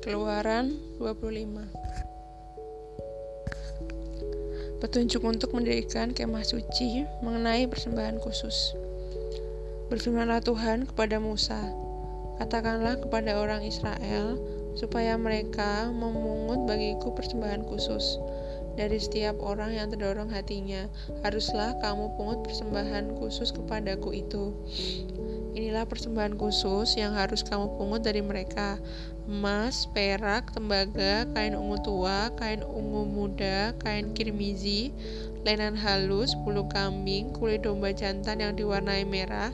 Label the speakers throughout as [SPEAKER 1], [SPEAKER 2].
[SPEAKER 1] Keluaran 25 Petunjuk untuk mendirikan kemah suci mengenai persembahan khusus Berfirmanlah Tuhan kepada Musa Katakanlah kepada orang Israel supaya mereka memungut bagiku persembahan khusus dari setiap orang yang terdorong hatinya. Haruslah kamu pungut persembahan khusus kepadaku itu. Inilah persembahan khusus yang harus kamu pungut dari mereka: emas, perak, tembaga, kain ungu tua, kain ungu muda, kain kirmizi, lenan halus, bulu kambing, kulit domba jantan yang diwarnai merah,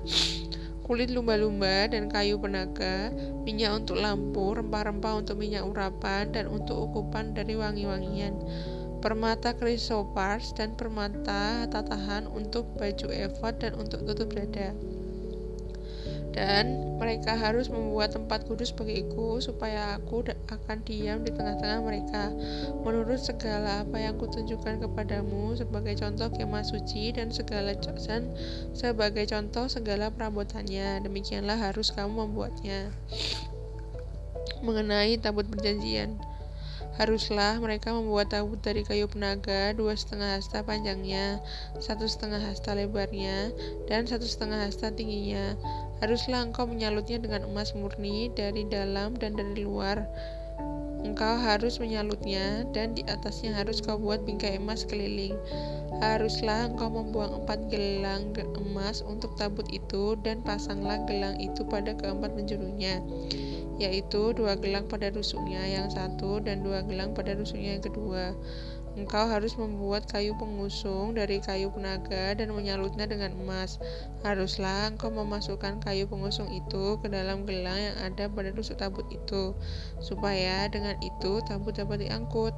[SPEAKER 1] kulit lumba-lumba dan kayu penaga, minyak untuk lampu, rempah-rempah untuk minyak urapan, dan untuk ukupan dari wangi-wangian permata krisopars dan permata tatahan untuk baju efod dan untuk tutup dada dan mereka harus membuat tempat kudus bagiku supaya aku akan diam di tengah-tengah mereka menurut segala apa yang kutunjukkan kepadamu sebagai contoh kemah suci dan segala dan sebagai contoh segala perabotannya demikianlah harus kamu membuatnya mengenai tabut perjanjian Haruslah mereka membuat tabut dari kayu penaga dua setengah hasta panjangnya, satu setengah hasta lebarnya, dan satu setengah hasta tingginya. Haruslah engkau menyalutnya dengan emas murni dari dalam dan dari luar. Engkau harus menyalutnya, dan di atasnya harus kau buat bingkai emas keliling. Haruslah engkau membuang empat gelang emas untuk tabut itu, dan pasanglah gelang itu pada keempat penjurunya yaitu dua gelang pada rusuknya yang satu dan dua gelang pada rusuknya yang kedua. Engkau harus membuat kayu pengusung dari kayu penaga dan menyalutnya dengan emas. Haruslah engkau memasukkan kayu pengusung itu ke dalam gelang yang ada pada rusuk tabut itu, supaya dengan itu tabut dapat diangkut.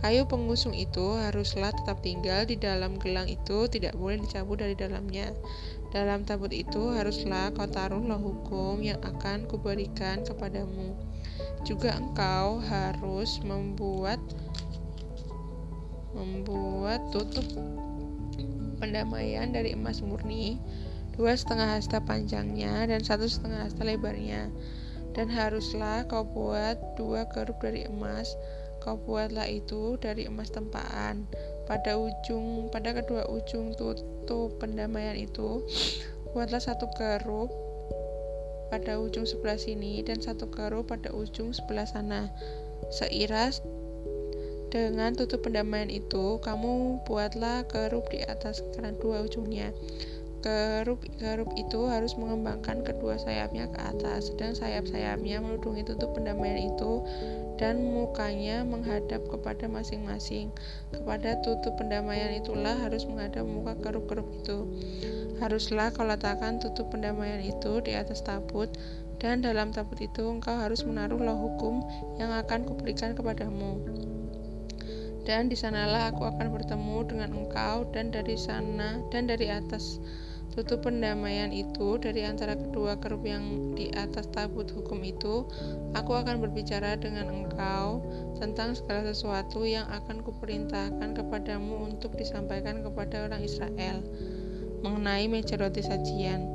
[SPEAKER 1] Kayu pengusung itu haruslah tetap tinggal di dalam gelang itu, tidak boleh dicabut dari dalamnya. Dalam tabut itu haruslah kau taruhlah hukum yang akan kuberikan kepadamu. Juga engkau harus membuat membuat tutup pendamaian dari emas murni dua setengah hasta panjangnya dan satu setengah hasta lebarnya dan haruslah kau buat dua kerup dari emas Kau buatlah itu dari emas tempaan. Pada ujung, pada kedua ujung tutup pendamaian itu, buatlah satu kerup pada ujung sebelah sini dan satu kerup pada ujung sebelah sana. Seiras dengan tutup pendamaian itu, kamu buatlah kerup di atas kedua ujungnya. Kerup-kerup itu harus mengembangkan kedua sayapnya ke atas, sedang sayap-sayapnya menudungi tutup pendamaian itu dan mukanya menghadap kepada masing-masing. Kepada tutup pendamaian itulah harus menghadap muka kerup-kerup itu. Haruslah kau letakkan tutup pendamaian itu di atas tabut, dan dalam tabut itu engkau harus menaruh loh hukum yang akan kuberikan kepadamu dan di sanalah aku akan bertemu dengan engkau dan dari sana dan dari atas Tutup pendamaian itu dari antara kedua kerup yang di atas tabut hukum itu, aku akan berbicara dengan engkau tentang segala sesuatu yang akan kuperintahkan kepadamu untuk disampaikan kepada orang Israel mengenai meja roti sajian.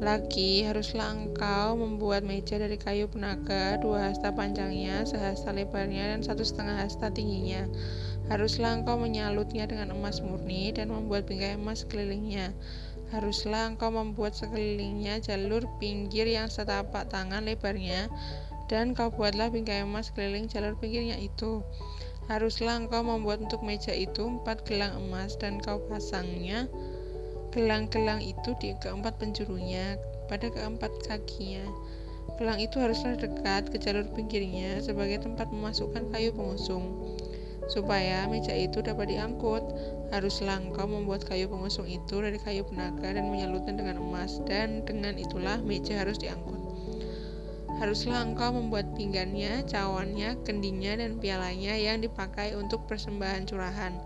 [SPEAKER 1] Lagi haruslah engkau membuat meja dari kayu penaga, dua hasta panjangnya, sehasta lebarnya, dan satu setengah hasta tingginya. Haruslah engkau menyalutnya dengan emas murni dan membuat bingkai emas kelilingnya haruslah engkau membuat sekelilingnya jalur pinggir yang setapak tangan lebarnya, dan kau buatlah bingkai emas keliling jalur pinggirnya itu. Haruslah engkau membuat untuk meja itu empat gelang emas, dan kau pasangnya gelang-gelang itu di keempat penjurunya, pada keempat kakinya. Gelang itu haruslah dekat ke jalur pinggirnya sebagai tempat memasukkan kayu pengusung. Supaya meja itu dapat diangkut, haruslah engkau membuat kayu pengusung itu dari kayu penaga dan menyalutnya dengan emas, dan dengan itulah meja harus diangkut. Haruslah engkau membuat pinggannya, cawannya, kendinya, dan pialanya yang dipakai untuk persembahan curahan.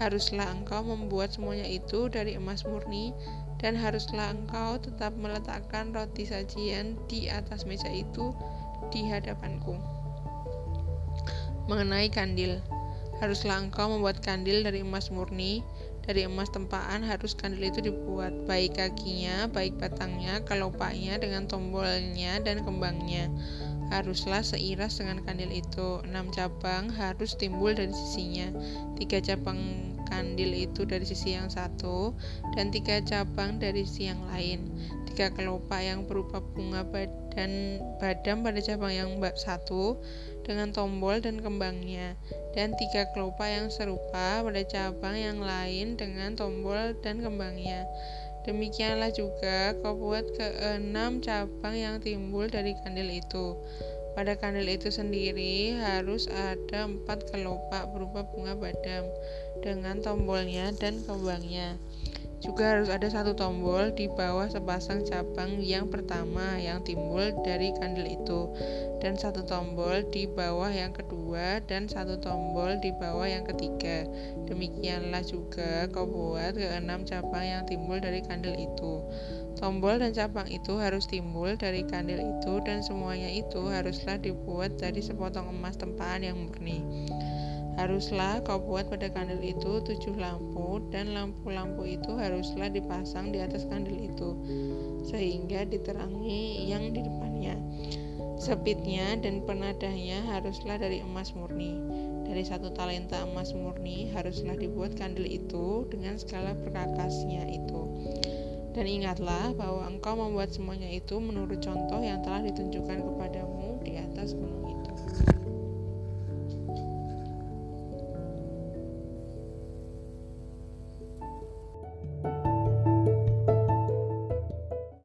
[SPEAKER 1] Haruslah engkau membuat semuanya itu dari emas murni, dan haruslah engkau tetap meletakkan roti sajian di atas meja itu di hadapanku. Mengenai kandil, Haruslah engkau membuat kandil dari emas murni, dari emas tempaan harus kandil itu dibuat, baik kakinya, baik batangnya, kelopaknya dengan tombolnya dan kembangnya. haruslah seiras dengan kandil itu. Enam cabang harus timbul dari sisinya. Tiga cabang kandil itu dari sisi yang satu dan tiga cabang dari sisi yang lain. Tiga kelopak yang berupa bunga dan badam pada cabang yang satu dengan tombol dan kembangnya dan tiga kelopak yang serupa pada cabang yang lain dengan tombol dan kembangnya. Demikianlah juga kau buat keenam cabang yang timbul dari kandil itu. Pada kandil itu sendiri harus ada empat kelopak berupa bunga badam dengan tombolnya dan kembangnya. Juga harus ada satu tombol di bawah sepasang cabang yang pertama yang timbul dari kandil itu dan satu tombol di bawah yang kedua dan satu tombol di bawah yang ketiga. Demikianlah juga kau buat keenam cabang yang timbul dari kandil itu. Tombol dan cabang itu harus timbul dari kandil itu dan semuanya itu haruslah dibuat dari sepotong emas tempaan yang murni. Haruslah kau buat pada kandil itu tujuh lampu dan lampu-lampu itu haruslah dipasang di atas kandil itu sehingga diterangi yang di depannya. Sepitnya dan penadahnya haruslah dari emas murni. Dari satu talenta emas murni haruslah dibuat kandil itu dengan skala perkakasnya itu. Dan ingatlah bahwa engkau membuat semuanya itu menurut contoh yang telah ditunjukkan kepadamu di atas gunung itu.